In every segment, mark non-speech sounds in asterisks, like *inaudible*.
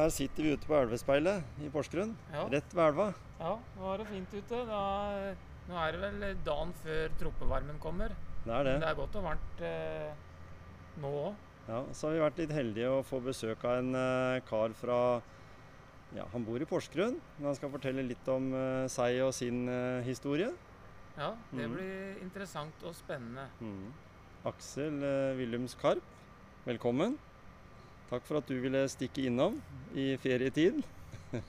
Her sitter vi ute på Elvespeilet i Porsgrunn. Ja. Rett ved elva. Ja, nå var det fint ute. Da, nå er det vel dagen før troppevarmen kommer. Det er det. Men det er godt og varmt eh, nå òg. Ja, så har vi vært litt heldige å få besøk av en eh, kar fra ja, Han bor i Porsgrunn, men han skal fortelle litt om eh, seg og sin eh, historie. Ja, det mm. blir interessant og spennende. Mm. Aksel uh, Willums Karp, velkommen. Takk for at du ville stikke innom i ferietid. *laughs*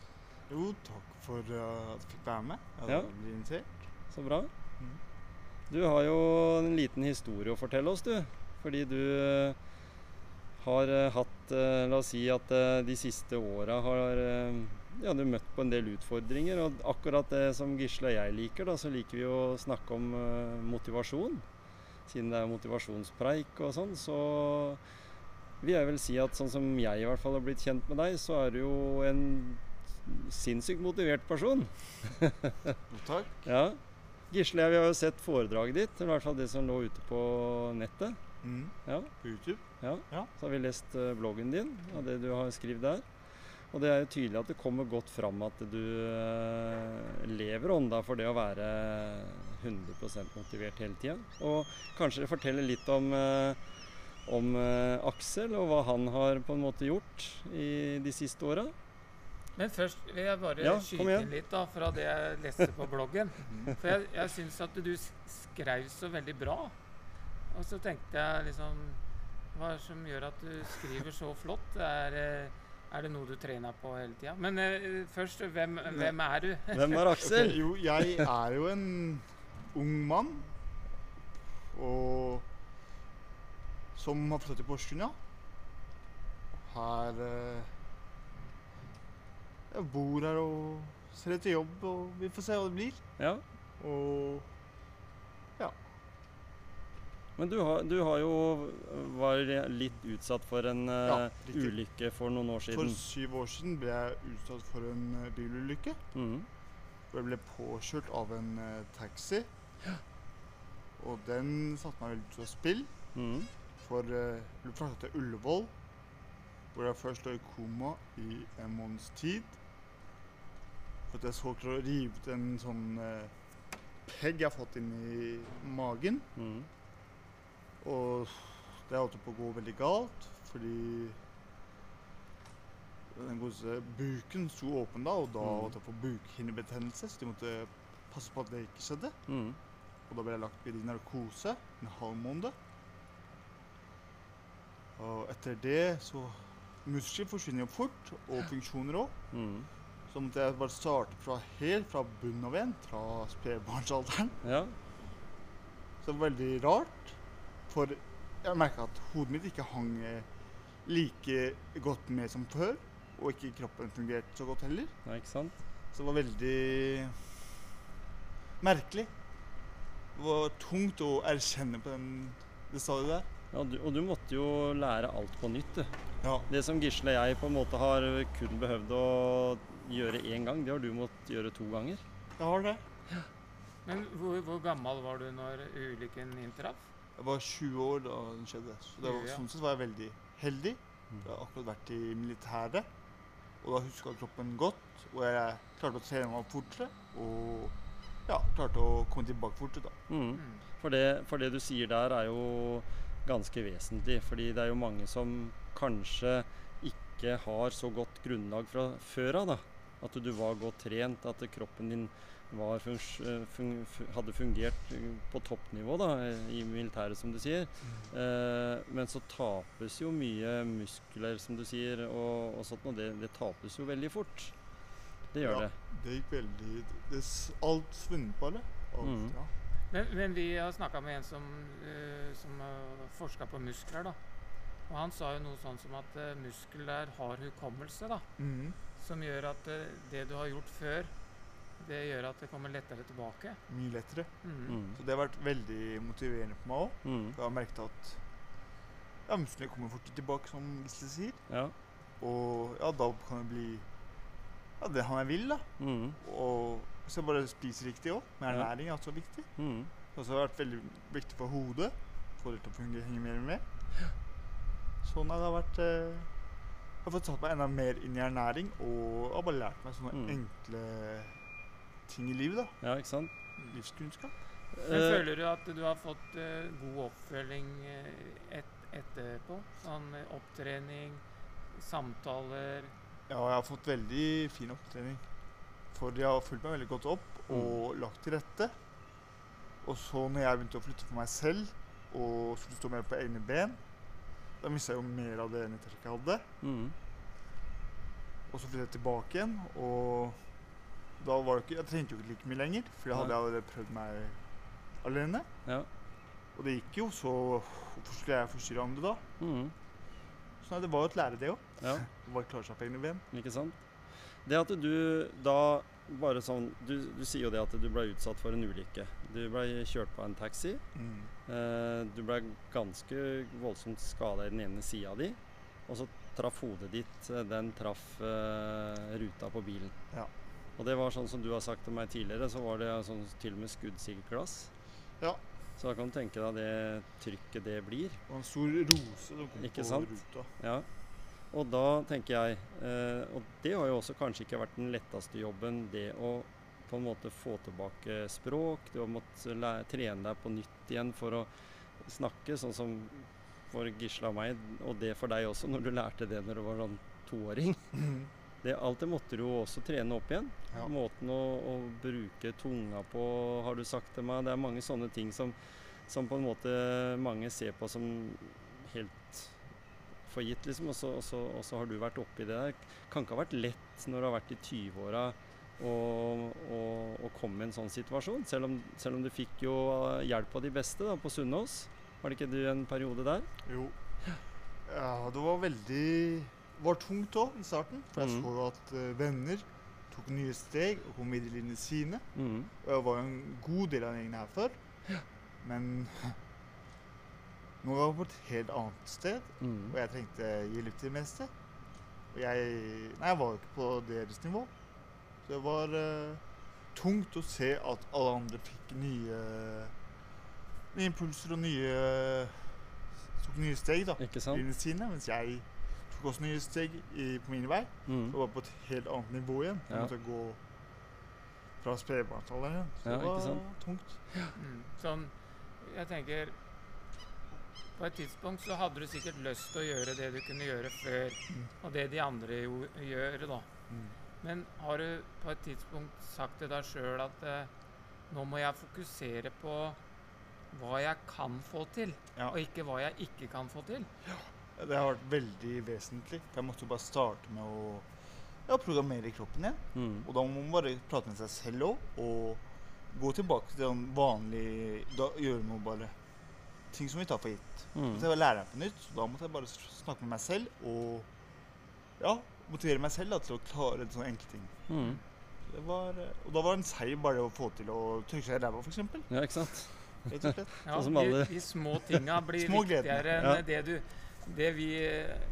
Jo, takk for uh, at jeg fikk være med. Jeg Ja. ble invitert. Så bra. Mm. Du har jo en liten historie å fortelle oss, du. Fordi du eh, har eh, hatt eh, La oss si at eh, de siste åra har eh, ja, du møtt på en del utfordringer. Og akkurat det som Gisle og jeg liker, da, så liker vi å snakke om eh, motivasjon. Siden det er motivasjonspreik og sånn, så vil jeg vel si at sånn som jeg i hvert fall har blitt kjent med deg, så er du jo en sinnssykt motivert person. *laughs* Takk. Ja. Gisle, vi har jo sett foredraget ditt, i hvert fall det som lå ute på nettet. Mm. Ja, På YouTube. ja. Ja. Så har vi lest eh, bloggen din og det du har skrevet der. Og det er jo tydelig at det kommer godt fram at du eh, lever ånda for det å være 100% motivert hele tida. Og kanskje fortelle litt om, eh, om eh, Aksel og hva han har på en måte gjort i de siste åra. Men først vil jeg bare Ja, skyte inn litt da, fra det jeg leste på bloggen. For jeg, jeg syns at du skrev så veldig bra. Og så tenkte jeg liksom Hva er det som gjør at du skriver så flott? Er, eh, er det noe du trener på hele tida? Men eh, først, hvem, hvem er du? *laughs* Hvem er Aksel? Okay, jo, jeg er jo en ung mann. Og som har flyttet til Porsgrunn, ja. Her eh, Jeg bor her og ser etter jobb, og vi får se hva det blir. Ja. Og ja. Men du har, du har jo var litt utsatt for en eh, Ja, ulykke for noen år siden. for syv år siden ble jeg utsatt for en eh, bilulykke. Mhm. Hvor jeg ble påkjørt av en taxi. Og den satte meg veldig ut av spill. Mhm. For ble fraktet til Ullevål, hvor jeg først lå i koma i en måneds tid. For at jeg så klarte å rive ut en sånn eh, pegg jeg har fått inn i magen. Mm. Og det holdt på å gå veldig galt, fordi den godeste buken sto åpen da, og da mm. holdt jeg på bukhinnebetennelse, så de måtte passe på at det ikke skjedde. Mm. Og da ble jeg lagt i narkose en halv måned. Og etter det så Muskler forsvinner jo fort, og funksjoner òg. Mhm. Så måtte jeg bare starte fra helt fra bunnen av igjen, fra spedbarnsalderen. Ja. Så det var veldig rart. For jeg merka at hodet mitt ikke hang eh, like godt med som før. Og ikke kroppen fungerte så godt heller. Nei, ikke sant? Så det var veldig merkelig. Det var tungt å erkjenne på den, det stadiet der. Ja, du, og du måtte jo lære alt på nytt. Du. Ja. Det som Gisle og jeg på en måte har kun behøvd å gjøre én gang, det har du måttet gjøre to ganger. Jeg har det. Men hvor, hvor gammel var du når ulykken inntraff? Jeg var 20 år da den skjedde. Så det var, Ja. sånn sett var jeg veldig heldig. Jeg har akkurat vært i militæret. Og da huska kroppen godt. Og jeg klarte å trene meg fortere. Og ja, klarte å komme tilbake fortere, da. Mhm. Mm. For, det, for det du sier der er jo ganske vesentlig. Fordi det er jo mange som kanskje ikke har så godt grunnlag fra før av. da. At du var godt trent, at kroppen din var funks- eh, fun, hadde fungert eh, på toppnivå da, i militæret, som du sier. Eh, men så tapes jo mye muskler, som du sier, og, og sånt, og det, det tapes jo veldig fort. Det gjør Ja. det. Det gikk veldig det, Alt svunnet bare. Alt, mm. ja. Men, men vi har snakka med en som, uh, som har forska på muskler, da. Og han sa jo noe sånn som at uh, muskler har hukommelse, da. Mm. Som gjør at uh, det du har gjort før, det gjør at det kommer lettere tilbake. Mye lettere. Mm. Mm. Så det har vært veldig motiverende for meg òg. Mm. Jeg har merket at ja, musklene kommer fort tilbake, som Gisle sier. Ja. Og ja, da kan det bli ja, det han jeg vil, da. Mm. Og jeg bare spiser riktig òg, med ernæring er også viktig. Mm. Det har det vært veldig viktig for hodet. Få det til å fungere, henge mer med. Sånn har det vært eh, Jeg har fått satt meg enda mer inn i ernæring og har bare lært meg sånne Mm. enkle ting i livet. da. ja, ikke sant? Livskunnskap. Men Eh, føler du at du har fått uh, god oppfølging eh, et, etterpå? Sånn eh, opptrening, samtaler Ja, jeg har fått veldig fin opptrening. For jeg har fulgt meg veldig godt opp og lagt til rette. Og så når jeg begynte å flytte for meg selv og skulle stå mer på egne ben, da mista jeg jo mer av det nettverket jeg hadde. mm. Og så flyttet jeg tilbake igjen, og da var det ikke Jeg trente jo ikke like mye lenger, for da hadde jeg allerede prøvd meg alene. Ja. Og det gikk jo, så hvorfor skulle jeg forstyrre andre da? Mm. Så nei, det var jo et lære, det òg. ja. *laughs* Bare klare seg på egne ben. Ikke sant? Det at du da bare sånn Du, du sier jo det at du ble utsatt for en ulykke. Du ble kjørt på en taxi. Eh, du ble ganske voldsomt skada i den ene sida di. Og så traff hodet ditt eh, Den traff eh, ruta på bilen. Ja. Og det var sånn som du har sagt til meg tidligere, så var det sånn til og med skuddsikkert glass. Ja. Så da kan du tenke deg det trykket det blir. Og en stor rose som kom på sant? ruta. Ja. Og da tenker jeg eh, Og det har jo også kanskje ikke vært den letteste jobben, det å på en måte få tilbake språk. Du har måttet trene deg på nytt igjen for å snakke, sånn som for Gisle og meg, og det for deg også, når du lærte det når du var sånn toåring. Det, alt det måtte du jo også trene opp igjen. Ja. Måten å, å bruke tunga på, har du sagt til meg. Det er mange sånne ting som, som på en måte mange ser på som helt for gitt, liksom. Og så, og, så, og så har du vært oppi det der. Kan ikke ha vært lett når du har vært i 20-åra å, komme i en sånn situasjon. Selv om, selv om du fikk jo hjelp av de beste da, på Sunnaas. Var det ikke du en periode der? Jo. Ja, det var veldig Det var tungt òg i starten. For jeg Mhm. så at uh, venner tok nye steg og kom videre i sine. Mm. Og jeg var en god del av gjengen her før. Men *laughs* nå var jeg på et helt annet sted, Mm. og jeg trengte hjelp til det meste. Og jeg Nei, jeg var ikke på deres nivå. Så det var uh, tungt å se at alle andre fikk nye Nye impulser og nye Tok nye steg, da. Ikke sant? I sine, mens jeg tok også nye steg i, på min vei. Mm. Og var på et helt annet nivå igjen. Jeg Ja. måtte gå fra spedbarnsalderen igjen. Så Ja, det var tungt. tungt. Mm. Sånn, jeg tenker På et tidspunkt så hadde du sikkert lyst til å gjøre det du kunne gjøre før, Mm. og det de andre jo gjør, da. Mm. Men har du på et tidspunkt sagt til deg sjøl at eh, nå må jeg fokusere på hva jeg kan få til, Ja. og ikke hva jeg ikke kan få til? Ja, Det har vært veldig vesentlig. Jeg måtte jo bare starte med å ja, programmere kroppen igjen. Mm. Og da må man bare prate med seg selv òg, og gå tilbake til den vanlige da, Gjøre noe bare Ting som vi tar for gitt. Mm. Så jeg var læreren på nytt, så da måtte jeg bare snakke med meg selv og ja, motivere meg selv da, til å klare sånne enkle ting. Mm. Det var, eh, og da var det en seier bare å få til å trykke seg i ræva, f.eks. Ja, ikke sant? Rett og slett. *laughs* Ja, Sånn som de, alle- de små tinga blir Små viktigere enn Ja. det, du, det vi eh,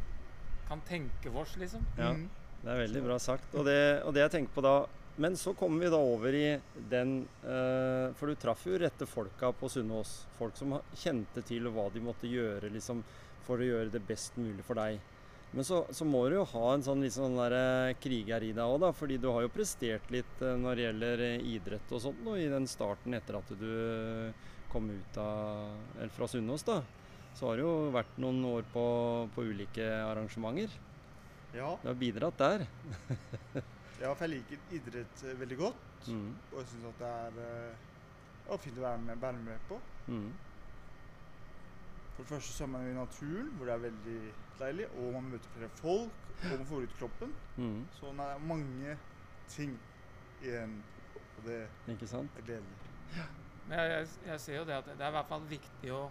kan tenke oss, liksom. Ja. Mhm. Det er veldig bra sagt. Og det, og det jeg tenker på da Men så kommer vi da over i den eh, For du traff jo rette folka på Sunnaas. Folk som kjente til hva de måtte gjøre liksom, for å gjøre det best mulig for deg. Men så, så må du jo ha en sånn, liksom, sånn eh, kriger i deg òg, da. Fordi du har jo prestert litt eh, når det gjelder idrett og sånt nå, i den starten etter at du kom ut av Eller fra Sunnaas, da. Så har det jo vært noen år på, på ulike arrangementer. Ja. Du har bidratt der. *laughs* Ja, for jeg liker idrett eh, veldig godt. Mm. Og jeg syns at det er eh, fint å være med, være med på. Mm. For det første så er man i naturen, hvor det er veldig deilig. Og man møter flere folk, og man får ut kroppen. Mm. Så det er mange ting igjen. Og det Ikke sant? er gledelig. Men jeg, jeg, jeg ser jo det at det er i hvert fall viktig å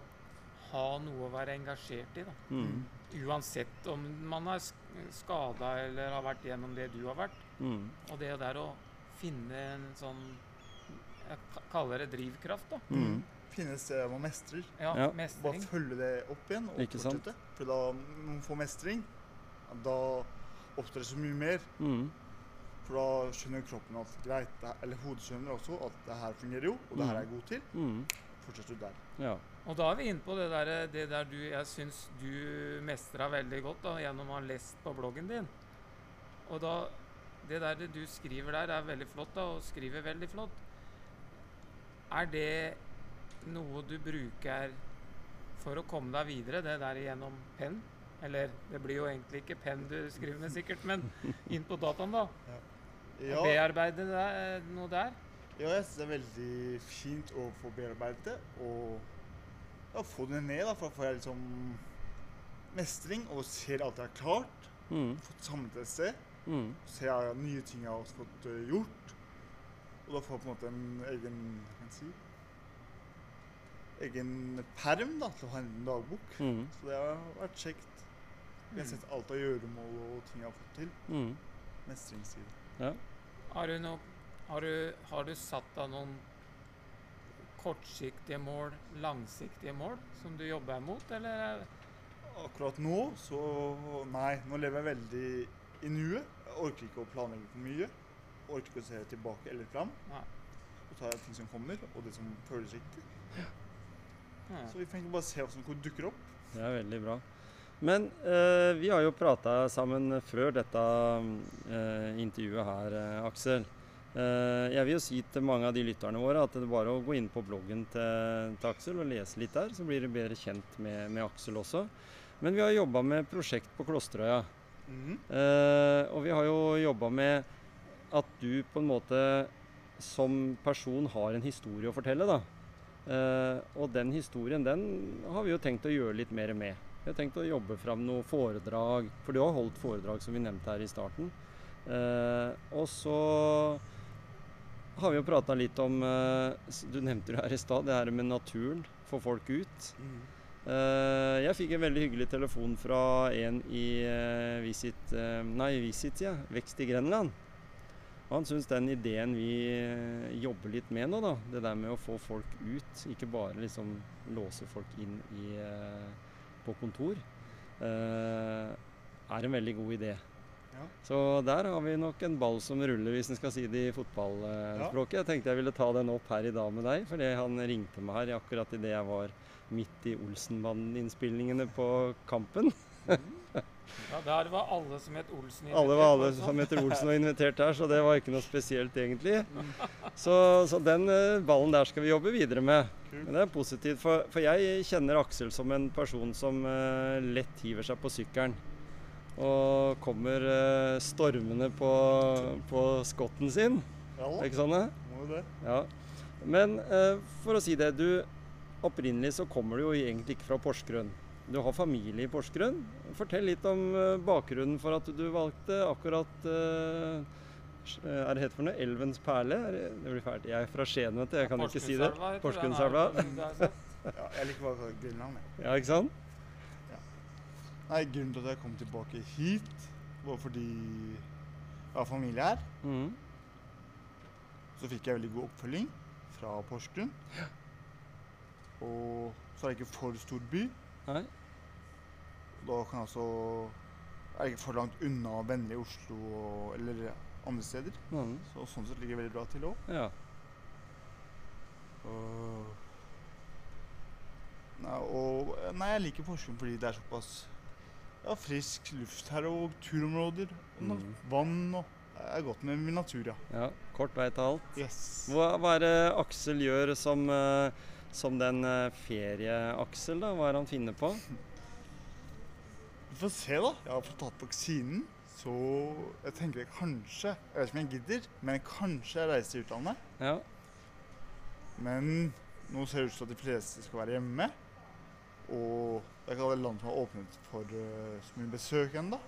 ha noe å være engasjert i. da. Mm. Uansett om man er skada eller har vært gjennom det du har vært. Mm. Og det der å finne en sånn Jeg kaller det drivkraft, da. Mm. Finne et sted man mestrer. Ja, Ja. Bare følge det opp igjen og Ikke sant? For da man får mestring, da oppstår det så mye mer. Mm. For da skjønner kroppen at greit, eller hodet skjønner også at det her fungerer jo, og det her er jeg god til. Mm. Fortsetter du der. Ja. Og da er vi inne på det der, det der du Jeg syns du mestra veldig godt da, gjennom å ha lest på bloggen din. Og da Det der du skriver der, er veldig flott, da, og skriver veldig flott. Er det noe du bruker for å komme deg videre, det der gjennom penn? Eller det blir jo egentlig ikke penn du skriver med, sikkert, men *laughs* inn på dataen, da. Ja, Bearbeide det, noe der. ja jeg syns det er veldig fint å få bearbeidet det, og ja, du det ned, da, for da får jeg liksom mestring og ser alt jeg har klart. Mm. Fått samlet et sted. Mm. ser jeg nye ting jeg har også fått eh, gjort. Og da får jeg på en måte en egen hva kan jeg si, egen perm da, til å ha en dagbok. Mm. Så det har vært kjekt. Jeg har Mm. sett alt av gjøremål og ting jeg har fått til. Mm. Mestringsside. Ja. Har du, har, har du satt deg noen kortsiktige mål, langsiktige mål, som du jobber mot, eller? Akkurat nå så Nei, nå lever jeg veldig i nuet. Jeg orker ikke å planlegge for mye. Jeg orker ikke å se tilbake eller fram. Nei. Og ta ting som kommer, og det som føles riktig. Ja. Så vi får bare se hva som dukker opp. Det er veldig bra. Men eh, vi har jo prata sammen før dette eh, intervjuet her, eh, Aksel. Eh, jeg vil jo si til mange av de lytterne våre at det er bare å gå inn på bloggen til, til Aksel og lese litt der, så blir du bedre kjent med, med Aksel også. Men vi har jobba med prosjekt på Klosterøya. Mhm. Eh, og vi har jo jobba med at du på en måte som person har en historie å fortelle, da. Eh, og den historien, den har vi jo tenkt å gjøre litt mer med. Vi har tenkt å jobbe fram noe foredrag, for du har holdt foredrag som vi nevnte her i starten. Eh, og så har vi jo prata litt om eh, Du nevnte det her i stad, det her med naturen. Få folk ut. Mhm. Eh, jeg fikk en veldig hyggelig telefon fra en i eh, Visit Nei, Visit, ja. Vekst i Grenland. Han syns den ideen vi jobber litt med nå, da, det der med å få folk ut, ikke bare liksom låse folk inn i, på kontor, er en veldig god idé. Ja. Så der har vi nok en ball som ruller, hvis en skal si det i fotballspråket. Jeg tenkte jeg ville ta den opp her i dag med deg, fordi han ringte meg her akkurat idet jeg var midt i Olsenbanden-innspillingene på Kampen. Ja, der var alle som het Olsen invitert, alle var det sånn? som heter Olsen og invitert her, så det var ikke noe spesielt egentlig. Så, så den eh, ballen der skal vi jobbe videre med. Men det er positivt, for, for jeg kjenner Aksel som en person som uh, lett hiver seg på sykkelen. Og kommer eh, stormende på, på skotten sin. Ja da, Ikke sant? det? må jo det. Ja. Men eh, for å si det, du opprinnelig så kommer du jo egentlig ikke fra Porsgrunn. Du har familie i Porsgrunn. Fortell litt om eh, bakgrunnen for at du valgte akkurat eh, Er det het for noe? Elvens perle? Er det, det blir fælt. Jeg er fra Skien, vet du. Jeg kan ikke si det. Porsgrunnselva er- Ja, jeg liker bare Grønland, jeg. Ja, ikke sant? Nei, grunnen til at jeg kom tilbake hit, var fordi jeg har familie her. Mhm. Så fikk jeg veldig god oppfølging fra Porsgrunn. Ja. Og så er det ikke for stor by. Nei? Da kan jeg også er det ikke for langt unna venner i Oslo og, eller andre steder. Mhm. Så sånn sett ligger det veldig bra til òg. Ja. Nei, og nei, jeg liker Porsgrunn fordi det er såpass ja, frisk luft her og turområder. Og Mhm. vann og Det er godt med natur, ja. ja. Kort vei til alt. Yes. Hva, hva er det Aksel gjør som, eh, som den eh, ferie-Aksel, da? Hva er det han finner på? Vi får se, da. Jeg har fått tatt vaksinen, Så jeg tenker kanskje Jeg vet ikke om jeg gidder, men kanskje jeg reiser til utlandet. Ja. Men nå ser det ut til at de fleste skal være hjemme. Og det er ikke alle land som har åpnet for uh, så mye besøk ennå.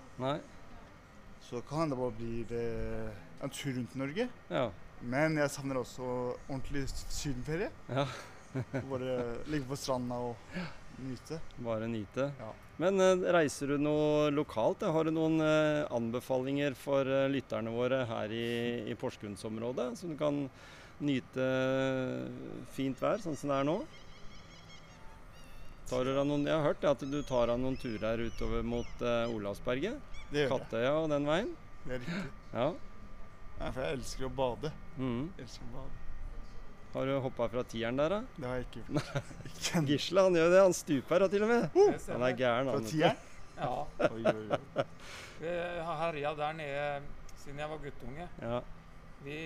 Så kan hende det bare blir uh, en tur rundt Norge. Ja. Men jeg savner også ordentlig sydenferie. ja. *laughs* Bare ligge på stranda og nyte. Bare nyte. Ja. Men uh, reiser du noe lokalt? Har du noen uh, anbefalinger for uh, lytterne våre her i, i Porsgrunnsområdet? Så du kan nyte eh, fint vær, sånn som det er nå? Tar du deg noen, jeg har hørt at du tar deg noen turer utover mot uh, Olavsberget. Det gjør. Kattøya og den veien. Det er riktig. Ja. Ja, for jeg elsker å bade. Mm. Elsker å bade. Har du hoppa fra tieren der, da? Det har jeg ikke gjort. *laughs* Gisle han gjør det. Han stuper da, til og med. Han er gæren. Fra tieren? Ja. Oi, oi, oi. Vi har herja der nede siden jeg var guttunge. Ja. Vi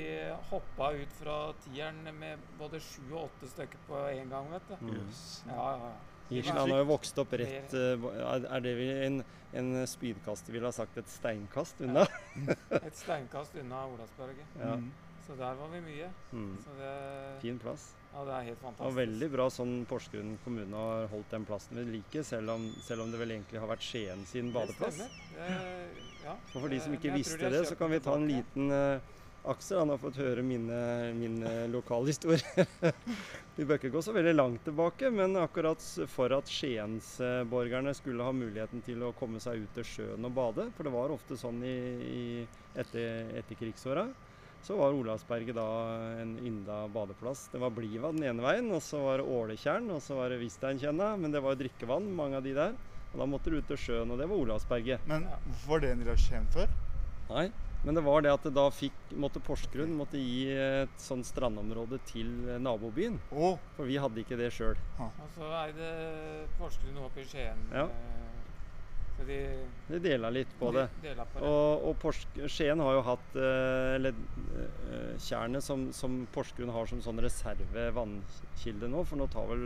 hoppa ut fra tieren med både sju og åtte stykker på en gang, vet du. Mm. Ja, ja, ja. Gisle han har jo vokst opp rett eh, Er det en, en spydkaster ville ha sagt et steinkast unna? *laughs* Et steinkast unna Olavsberget. Ja. Mm. Så der var vi mye. Mm. Så det, Fin plass. ja, det er helt fantastisk. Og veldig bra sånn Porsgrunn kommune har holdt den plassen ved like, selv om, selv om det vel egentlig har vært Skien sin badeplass. Det stemmer. Det, ja. Og for de som Eh, ikke visste det, så kan vi ta en liten eh, Aksel han har fått høre mine, mine lokalhistorie. vi *laughs* bør ikke gå så veldig langt tilbake, men akkurat for at skiensborgerne skulle ha muligheten til å komme seg ut til sjøen og bade, for det var ofte sånn i, i etter, etterkrigsåra, så var Olavsberget da en ynda badeplass. Det var Bliva den ene veien, og så var det Åletjern, og så var det Visteinkjenna, men det var jo drikkevann, mange av de der. Og da måtte du ut til sjøen, og det var Olavsberget. Men var det en del av Skien før? Nei, men det var det at det da fikk, måtte Porsgrunn måtte gi et sånt strandområde til eh, nabobyen. Oh. For vi hadde ikke det sjøl. Og så eide Porsgrunn oppe i Skien. Ja. eh, Så de de dela litt på det. de dela på det. Og, og Porsk Skien har jo hatt eh, Eller Tjernet som, som Porsgrunn har som sånn reserve vannkilde nå, for nå tar vel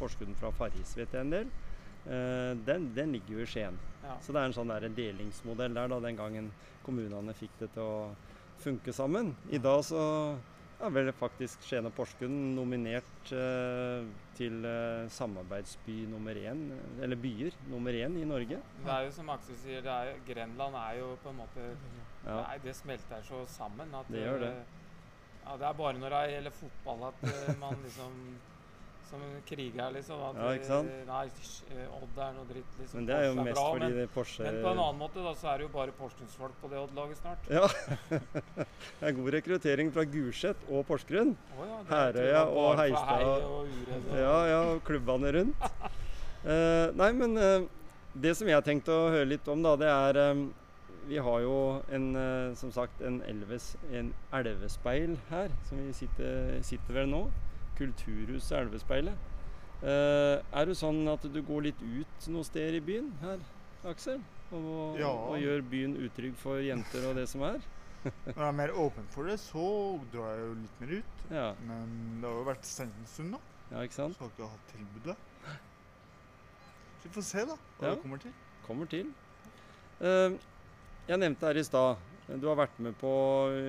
Porsgrunn fra Farris, vet jeg en del. Eh, den, den ligger jo i Skien. Ja. Så det er en sånn der delingsmodell der, da, den gangen kommunene fikk det til å funke sammen. I dag så er vel faktisk Skien og Porsgrunn nominert eh, til eh, samarbeidsby nummer én, eller byer nummer én i Norge. Det er jo som Aksel sier, det er, Grenland er jo på en måte Ja. Nei, det smelter så sammen at Det gjør det. eh, Ja, det er bare når det gjelder fotball at eh, man *laughs* liksom Som kriger, liksom. At, Ja, ikke sant? eh, Nei, eh, Odd er noe dritt, liksom. Men det er jo Porsche mest bra, fordi det Porsche men på en annen måte da, så er det jo bare Porsgrunnsfolk på det Odd-laget snart. Ja. *laughs* det er god rekruttering fra Gulset og Porsgrunn. Oh, ja, Herøya og Heistad. Hei og Ured Ja, ja, klubbene rundt. uh, *laughs* nei, men uh, det som jeg tenkte å høre litt om, da, det er um, Vi har jo en, som sagt, en, elves, en elvespeil her, som vi sitter, sitter ved nå. Kulturhuset Elvespeilet. Eh, er det sånn at du går litt ut noe sted i byen her, Aksel? Og, Ja. og gjør byen utrygg for jenter og det som er? Når jeg er mer åpen for det, så drar jeg jo litt mer ut. Ja, Men det har jo vært stengt en stund, da. ja ikke sant? Så har ikke hatt tilbudet. Så vi får se, da, hva Ja. det kommer til. Kommer til. Uh, jeg nevnte her i stad du har vært med på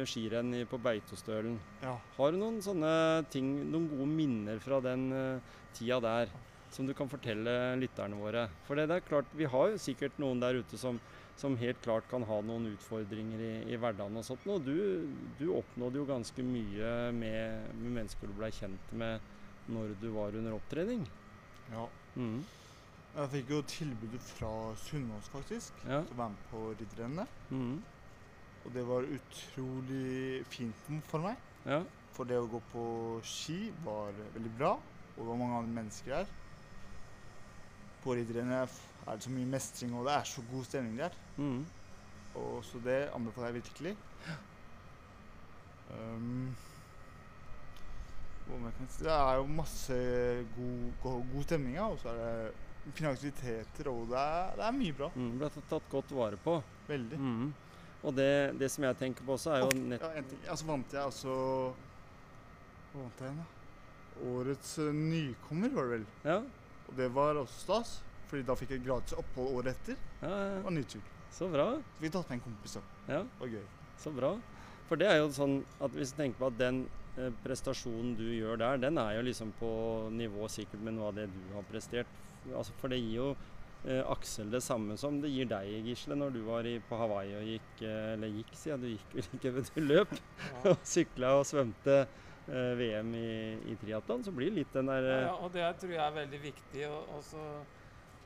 skirenn på Beitostølen. Ja. Har du noen sånne ting, noen gode minner fra den eh, tida der som du kan fortelle lytterne våre? For det, er klart, vi har jo sikkert noen der ute som, som helt klart kan ha noen utfordringer i, i hverdagen og sånt. Og du, du oppnådde jo ganske mye med, med mennesker du ble kjent med når du var under opptrening. ja. Mm. Jeg fikk jo tilbudet fra Sunnaas, faktisk, Ja. til å være med på ridderrennet. Mhm. Og det var utrolig fint for meg. ja. For det å gå på ski var veldig bra, og det var mange andre mennesker der. På ridderne er det så mye mestring, og det er så god stemning der. Mm. Og så det anbefaler jeg virkelig. Um, det er jo masse god, god, god stemning, ja, og så er det fine aktiviteter, og det er, det er mye bra. Mm, ble tatt godt vare på. Veldig. Mm. Og det, det som jeg tenker på også, er jo Og- nett... Ja, en ting. Altså så vant jeg altså Hva vant jeg igjen, da? Årets eh, nykommer, var det vel. Ja, Og det var også stas, fordi da fikk jeg gratis opphold året etter. ja, ja. Og ny tur. Så bra. Så vi tatt med en kompis, òg. Ja, Det var gøy. så bra. For det er jo sånn at hvis du tenker på at den eh, prestasjonen du gjør der, den er jo liksom på nivå sikkert med noe av det du har prestert. Altså, for det gir jo Aksel det samme som det gir deg, Gisle, når du var i, på Hawaii og gikk eh, Eller gikk, siden du gikk vel ikke, men du løp Ja. *laughs* og sykla og svømte eh, VM i, i triatlon. Så blir det litt den der eh, Ja, og det tror jeg er veldig viktig å også,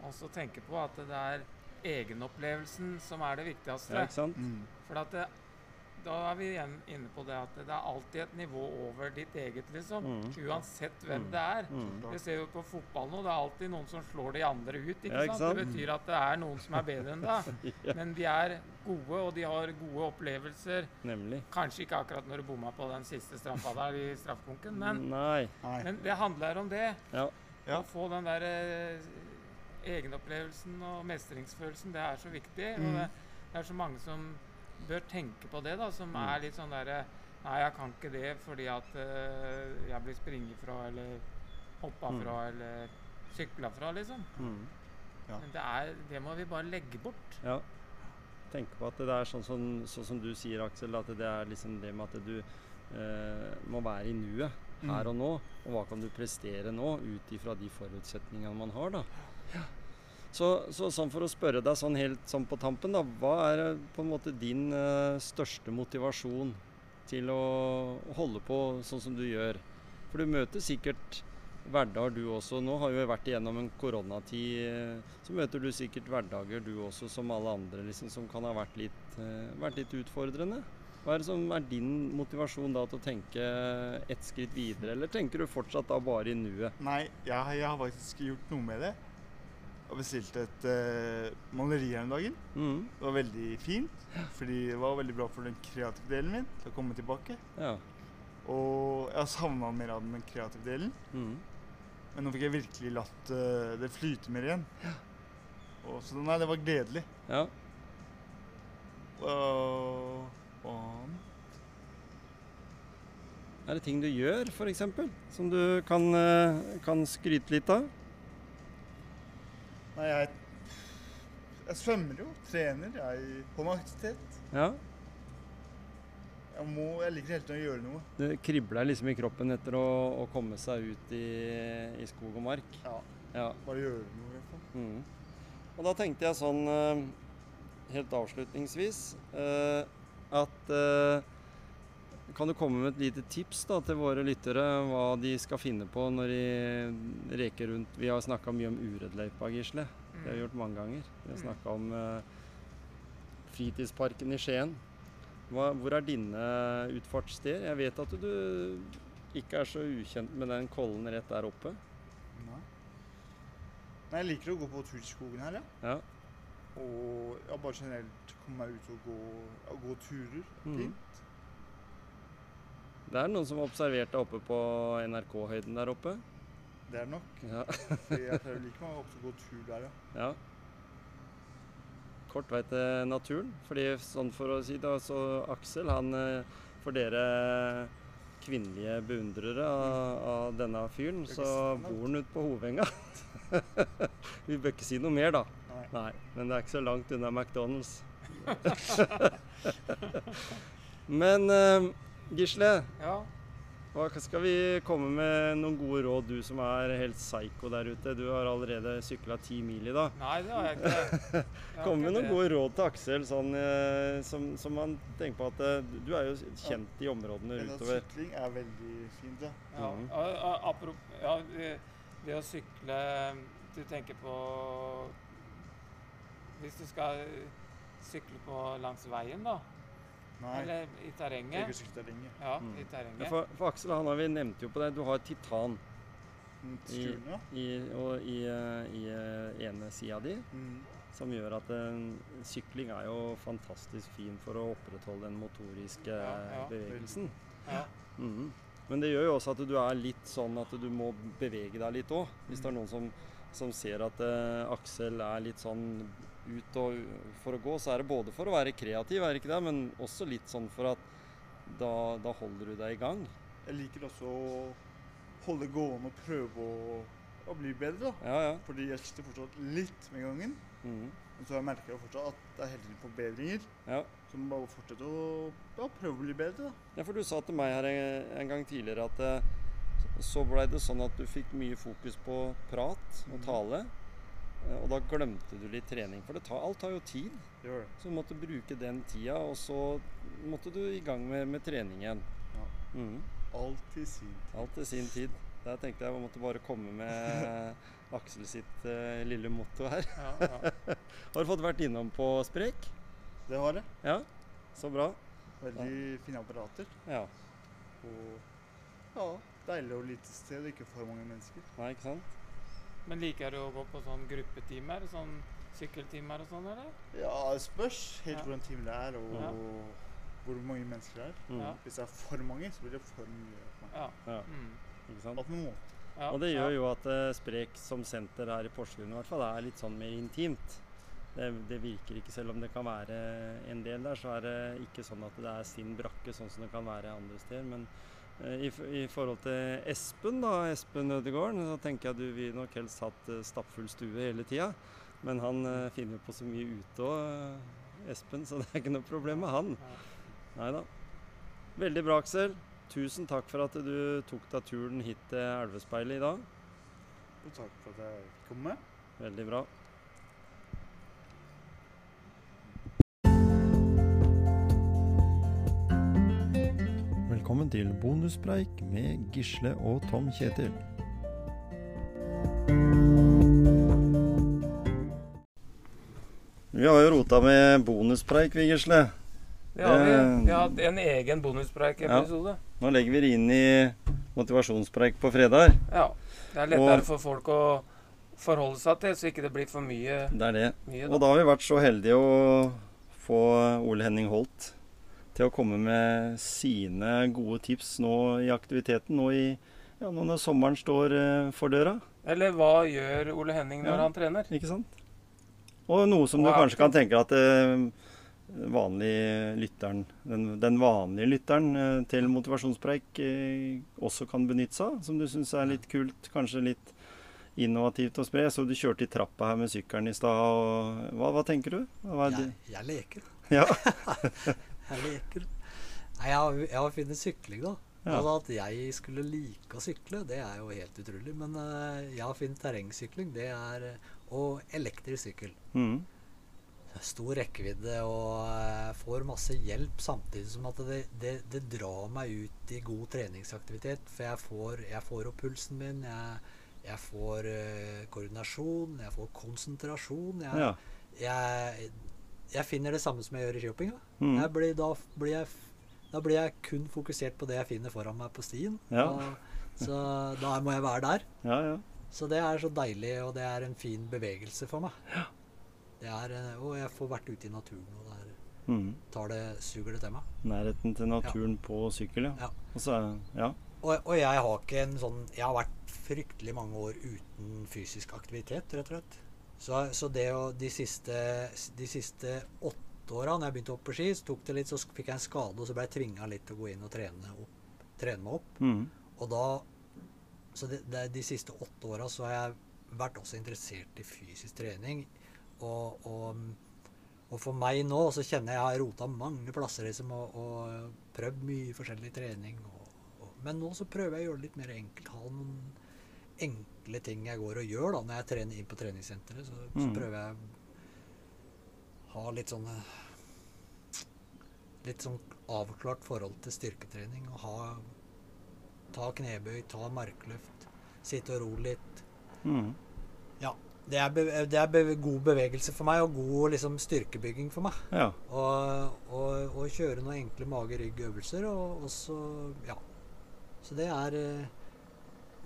også tenke på. At det er egenopplevelsen som er det viktigste. Ja, ikke sant? Mm. For at det, da er vi igjen inne på det at det er alltid et nivå over ditt eget, liksom. Mm. Uansett hvem Mm. det er. Mm. Vi ser jo på fotball nå, det er alltid noen som slår de andre ut. ikke, Ja, ikke sant? Det betyr at det er noen som er bedre enn deg. *laughs* Ja, Men de er gode, og de har gode opplevelser. nemlig. Kanskje ikke akkurat når du bomma på den siste straffa der i straffekonken, men, men det handler om det. Ja. Ja. Å få den der eh, egenopplevelsen og mestringsfølelsen, det er så viktig. Og Mm. det, det er så mange som bør tenke på det, da, som Mm. er litt sånn derre Nei, jeg kan ikke det fordi at uh, jeg blir springet fra, eller hoppa Mm. fra, eller sykla fra, liksom. Mm. Ja. Men det, er, det må vi bare legge bort. Ja. Tenke på at det er sånn, som- sånn som du sier, Aksel, at det er liksom det med at du uh, må være i nuet her Mm. og nå. Og hva kan du prestere nå, ut ifra de forutsetningene man har, da. Så, så sånn for å spørre deg sånn helt sånn på tampen, da. Hva er på en måte din uh, største motivasjon til å holde på sånn som du gjør? For du møter sikkert hverdager du også. Nå har jo vært igjennom en koronatid. eh, Så møter du sikkert hverdager du også, som alle andre, liksom, som kan ha vært litt, uh, vært litt utfordrende. Hva er som er din motivasjon da til å tenke ett skritt videre, eller tenker du fortsatt da bare i nuet? Nei, jeg, jeg har faktisk gjort noe med det. Og bestilte et uh, maleri her om dagen. Mm, Det var veldig fint, fordi det var veldig bra for den kreative delen min til å komme tilbake. ja. Og jeg har savna mer av den kreative delen. Mm. Men nå fikk jeg virkelig latt uh, det flyte mer igjen. Og, så nei, det var gledelig. ja. Og, og Er det ting du gjør, f.eks., som du kan, eh, kan skryte litt av? Nei, jeg, jeg svømmer jo. Trener. Jeg holder meg aktivitet. Ja. Jeg, må, jeg liker hele tiden å gjøre noe. Det kribler liksom i kroppen etter å, å komme seg ut i, i skog og mark. Ja, Ja. Bare gjøre noe, i hvert fall. Mm. Og da tenkte jeg sånn eh, helt avslutningsvis eh, at eh, Kan du komme med et lite tips da til våre lyttere hva de skal finne på når de reker rundt Vi har snakka mye om Uredløypa, Gisle. Det har vi gjort mange ganger. Vi har Mm. snakka om eh, fritidsparken i Skien. Hva, hvor er dine utfartssteder? Jeg vet at du ikke er så ukjent med den kollen rett der oppe. Nei. Nei, jeg liker å gå på tur i skogen her, ja. Ja. Og ja, bare generelt komme meg ut og gå, gå turer. Fint. Fint. Det er noen som har observert deg oppe på NRK-høyden der oppe. Det er nok. Ja. *laughs* Jeg pleier like meg til å gå tur der, ja. ja. Kort vei til naturen. Fordi sånn for å si det, så Aksel, han eh, For dere kvinnelige beundrere av, av denne fyren, så bor han ute på Hovenga. *laughs* Vi bør ikke si noe mer, da. Nei. Nei, men det er ikke så langt unna McDonald's. *laughs* men eh, Gisle, Ja. hva skal vi komme med noen gode råd, du som er helt psycho der ute? Du har allerede sykla ti mil i dag. Nei, det har jeg ikke. *laughs* Kom med noen det. gode råd til Aksel, sånn, eh, som, som man tenker på at eh, du er jo kjent i områdene Men at utover. sykling er veldig fint, ja. Ja, Mm. a- a- ja det å sykle Du tenker på Hvis du skal sykle på langs veien, da? Nei, Eller i terrenget? Ja, Mm. i Ja, for, for Aksel han har vi nevnte jo på det, du har titan Mm, I- i, og i, eh, i eh, ene sida di, Mm. som gjør at en, sykling er jo fantastisk fin for å opprettholde den motoriske Ja, ja. bevegelsen. Ja. Mm. Men det gjør jo også at du er litt sånn at du må bevege deg litt òg. Hvis det er noen som, som ser at uh, Aksel er litt sånn ut og for å gå, så er det både for å være kreativ, er det ikke det, men også litt sånn for at da, da holder du deg i gang. Jeg liker også å holde gående og prøve å, å bli bedre, da. Ja, ja. Fordi jeg sliter fortsatt litt med gangen. Mm. Men så merker jeg fortsatt at det er hele tiden forbedringer. Ja. Så man bare fortsette å ja, prøve å bli bedre, da. Ja, for du sa til meg her en, en gang tidligere at eh, så blei det sånn at du fikk mye fokus på prat og Mhm. tale. eh, Og da glemte du litt trening. For det tar, alt tar jo tid. Gjør. Så du måtte bruke den tida, og så måtte du i gang med, med igjen. Ja. Alt i sin tid. Alt til sin tid. Der tenkte jeg jeg måtte bare komme med *laughs* Aksel sitt uh, lille motto her. Ja, ja. *laughs* Har du fått vært innom på Sprek? Det har jeg. Ja, så bra. Veldig fine apparater. Ja, Og ja, deilig og lite sted ikke for mange mennesker. nei, ikke sant? Men liker du å gå på sånn gruppetimer? Sånn sykkeltimer og sånn, eller? Ja, det spørs helt Ja. hvordan timen det er og Ja. hvor mange mennesker det er. Mm. Hvis det er for mange, så blir det for mye. Ja. Ja, Mm. ikke sant? Alt med måte. ja. Og det ja. gjør jo at uh, Sprek som senter her i Porsgrunn i hvert fall er litt sånn mer intimt. Det, det virker ikke, selv om det kan være en del der, så er det ikke sånn at det er sin brakke, sånn som det kan være andre steder. Men i, i forhold til Espen, da, Espen Ødegaard, så tenker jeg du vil nok helst hatt eh, stappfull stue hele tida. Men han eh, finner jo på så mye ute òg, Espen, *laughs* så det er ikke noe problem med han. Nei da. Veldig bra, Aksel. Tusen takk for at du tok deg turen hit til Elvespeilet i dag. Og takk for at jeg kom med. Veldig bra. Velkommen til bonuspreik med Gisle og Tom Kjetil. Vi har jo rota med bonuspreik, vi, Gisle. Det har vi. Vi har hatt en egen bonuspreik-episode. Nå legger vi det inn i motivasjonspreik på fredag. Ja. Det er lettere Og- for folk å forholde seg til, så ikke det blir for mye. Det er det. mye Og da har vi vært så heldige å få Ole Henning Holt til å komme med sine gode tips nå i aktiviteten, nå, i, ja, nå når sommeren står eh, for døra. Eller hva gjør Ole Henning når Ja. han trener? Ikke sant? Og noe som du kanskje kan tenke at eh, vanlig lytteren, den, den vanlige lytteren eh, til motivasjonspreik også kan benytte seg av, som du syns er litt kult, kanskje litt innovativt å spre. Så du kjørte i trappa her med sykkelen i stad. Hva, hva tenker du? Hva er Jeg, jeg leker. Ja. *laughs* Jeg leker. Nei, jeg har, jeg har funnet sykling, da. Ja. Altså At jeg skulle like å sykle, det er jo helt utrolig. Men uh, jeg har funnet terrengsykling, det er eh, Og elektrisk sykkel. Mm. Stor rekkevidde og uh, får masse hjelp, samtidig som at det, det, det drar meg ut i god treningsaktivitet. For jeg får, jeg får opp pulsen min, jeg, jeg får uh, koordinasjon, jeg får konsentrasjon. Jeg, Ja. jeg, jeg finner det samme som jeg gjør i shoppinga. Mm. Jeg blir, da, blir jeg, da blir jeg kun fokusert på det jeg finner foran meg på stien. Ja. Og, så da må jeg være der. ja, ja. Så det er så deilig, og det er en fin bevegelse for meg. Det er, eh, og jeg får vært ute i naturen, og der Mm. tar det, suger det til meg. Nærheten til naturen på sykkel, ja. Ja. Og så, ja. Og, og jeg har ikke en sånn Jeg har vært fryktelig mange år uten fysisk aktivitet, rett og slett. Så, så det å De siste, de siste åtte åra, når jeg begynte opp på ski, så tok det litt, så fikk jeg en skade, og så ble jeg tvinga litt til å gå inn og trene, opp, trene meg opp. Mm. Og da Så det, det, de siste åtte åra så har jeg vært også interessert i fysisk trening. Og, og, og for meg nå så kjenner jeg jeg har rota mange plasser liksom, og, og prøvd mye forskjellig trening. Og, og, men nå så prøver jeg å gjøre det litt mer enkelt. Ha noen enkle ting jeg går og gjør da når jeg trener inn på treningssenteret. Så, så Mm. prøver jeg å ha litt sånn Litt sånn avklart forhold til styrketrening. Og ha Ta knebøy, ta markløft, sitte og ro litt. Mm. Ja. Det er, be det er be god bevegelse for meg, og god liksom, styrkebygging for meg. ja. Og, og, og kjøre noen enkle mage-rygg-øvelser, og, og så Ja. Så det er eh,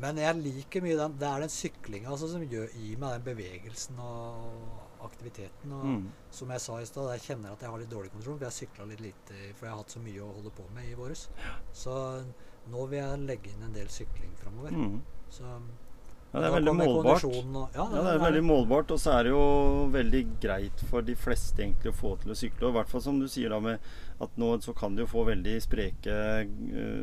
Men jeg liker mye den Det er den syklinga altså, som gjør, gir meg den bevegelsen og aktiviteten. Og Mm. som jeg sa i stad, jeg kjenner at jeg har litt dårlig kontroll, for jeg sykla litt lite, for jeg har hatt så mye å holde på med i våres. Så nå vil jeg legge inn en del sykling framover. Mm. Så Ja, det er veldig målbart. og- Ja, det er veldig målbart, og så er det jo veldig greit for de fleste egentlig å få til å sykle. Og i hvert fall som du sier da med at nå så kan du jo få veldig spreke, eh,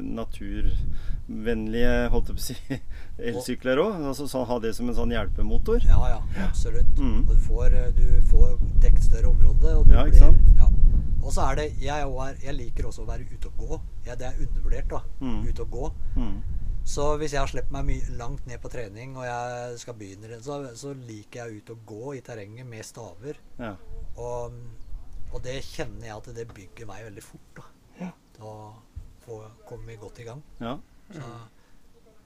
naturvennlige holdt jeg på å si, *laughs* elsykler òg. Altså så ha det som en sånn hjelpemotor. Ja, ja, absolutt. Mm. Og du får, eh, du får dekket større område. Og Ja, ikke blir, sant? Ja. Og så er det jeg, er, jeg liker også å være ute og gå. Ja, det er undervurdert, da. Mm. Ute og gå. Mm. Så hvis jeg har sluppet meg langt ned på trening, og jeg skal begynne, så, så liker jeg ut å gå i terrenget med staver. Ja. Og, og det kjenner jeg at det bygger meg veldig fort. da. Ja. Da får, kommer vi godt i gang. ja. Så,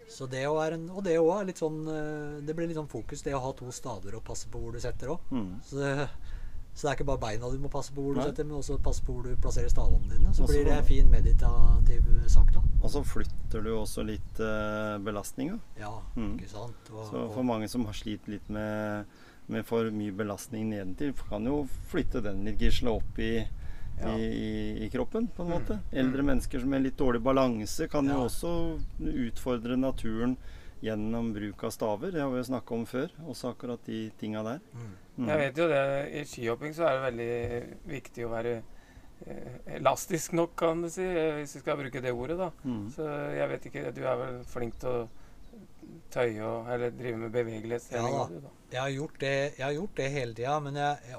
så det å være en, og det òg er litt sånn eh, Det blir litt sånn fokus, det å ha to staver og passe på hvor du setter òg. Mm. Så, det- så det er ikke bare beina du må passe på hvor du Nei. setter, men også passe på hvor du plasserer stavene dine. Så også, blir det en fin meditativ sak, da. Og så flytter du også litt eh, belastninga. Ja, Mm. ikke sant? Og, Så for mange som har slitt litt med, med for mye belastning nedentil, kan jo flytte den litt gisla opp i, Ja. i, i, kroppen, på en Mm. måte. Eldre mennesker som har litt dårlig balanse, kan jo også utfordre naturen gjennom bruk av staver. Det har vi jo snakka om før, også akkurat de tinga der. mm. Mm. Jeg vet jo det, I skihopping så er det veldig viktig å være eh, elastisk nok, kan du si, hvis vi skal bruke det ordet. da. Mm. Så jeg vet ikke, Du er vel flink til å tøye og eller drive med bevegelighetstrening? Ja da. Jeg har gjort det, jeg har gjort det hele tida,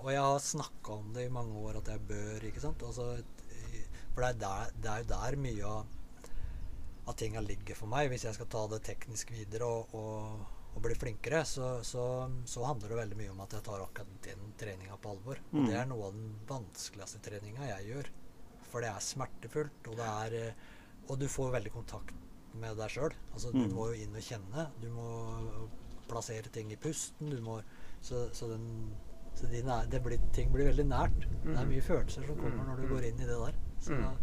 og jeg har snakka om det i mange år at jeg bør. ikke sant? Altså, for det er, der, det er jo der mye av, av tinga ligger for meg. Hvis jeg skal ta det teknisk videre og, og, og blir flinkere, så, så, så handler det veldig mye om at jeg tar akkurat den treninga på alvor. Og Mm. det er noe av den vanskeligste treninga jeg gjør. For det er smertefullt, og det er eh, Og du får veldig kontakt med deg sjøl. Altså, du Mm. må jo inn og kjenne. Du må plassere ting i pusten. Du må Så, så, den, så de nær, det blir, ting blir veldig nært. Det er Mm. mye følelser som kommer Mm, når du mm. går inn i det der. Så, Mm.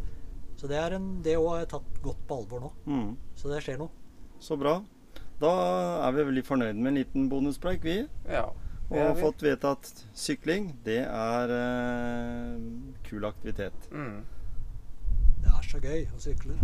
så det Det òg har jeg tatt godt på alvor nå. Mm. Så det skjer noe. Så bra. Da er vi veldig fornøyd med en liten bonuspreik, vi. Ja, og har vi. fått vite at sykling, det er eh, kul aktivitet. Mm. Det er så gøy å sykle.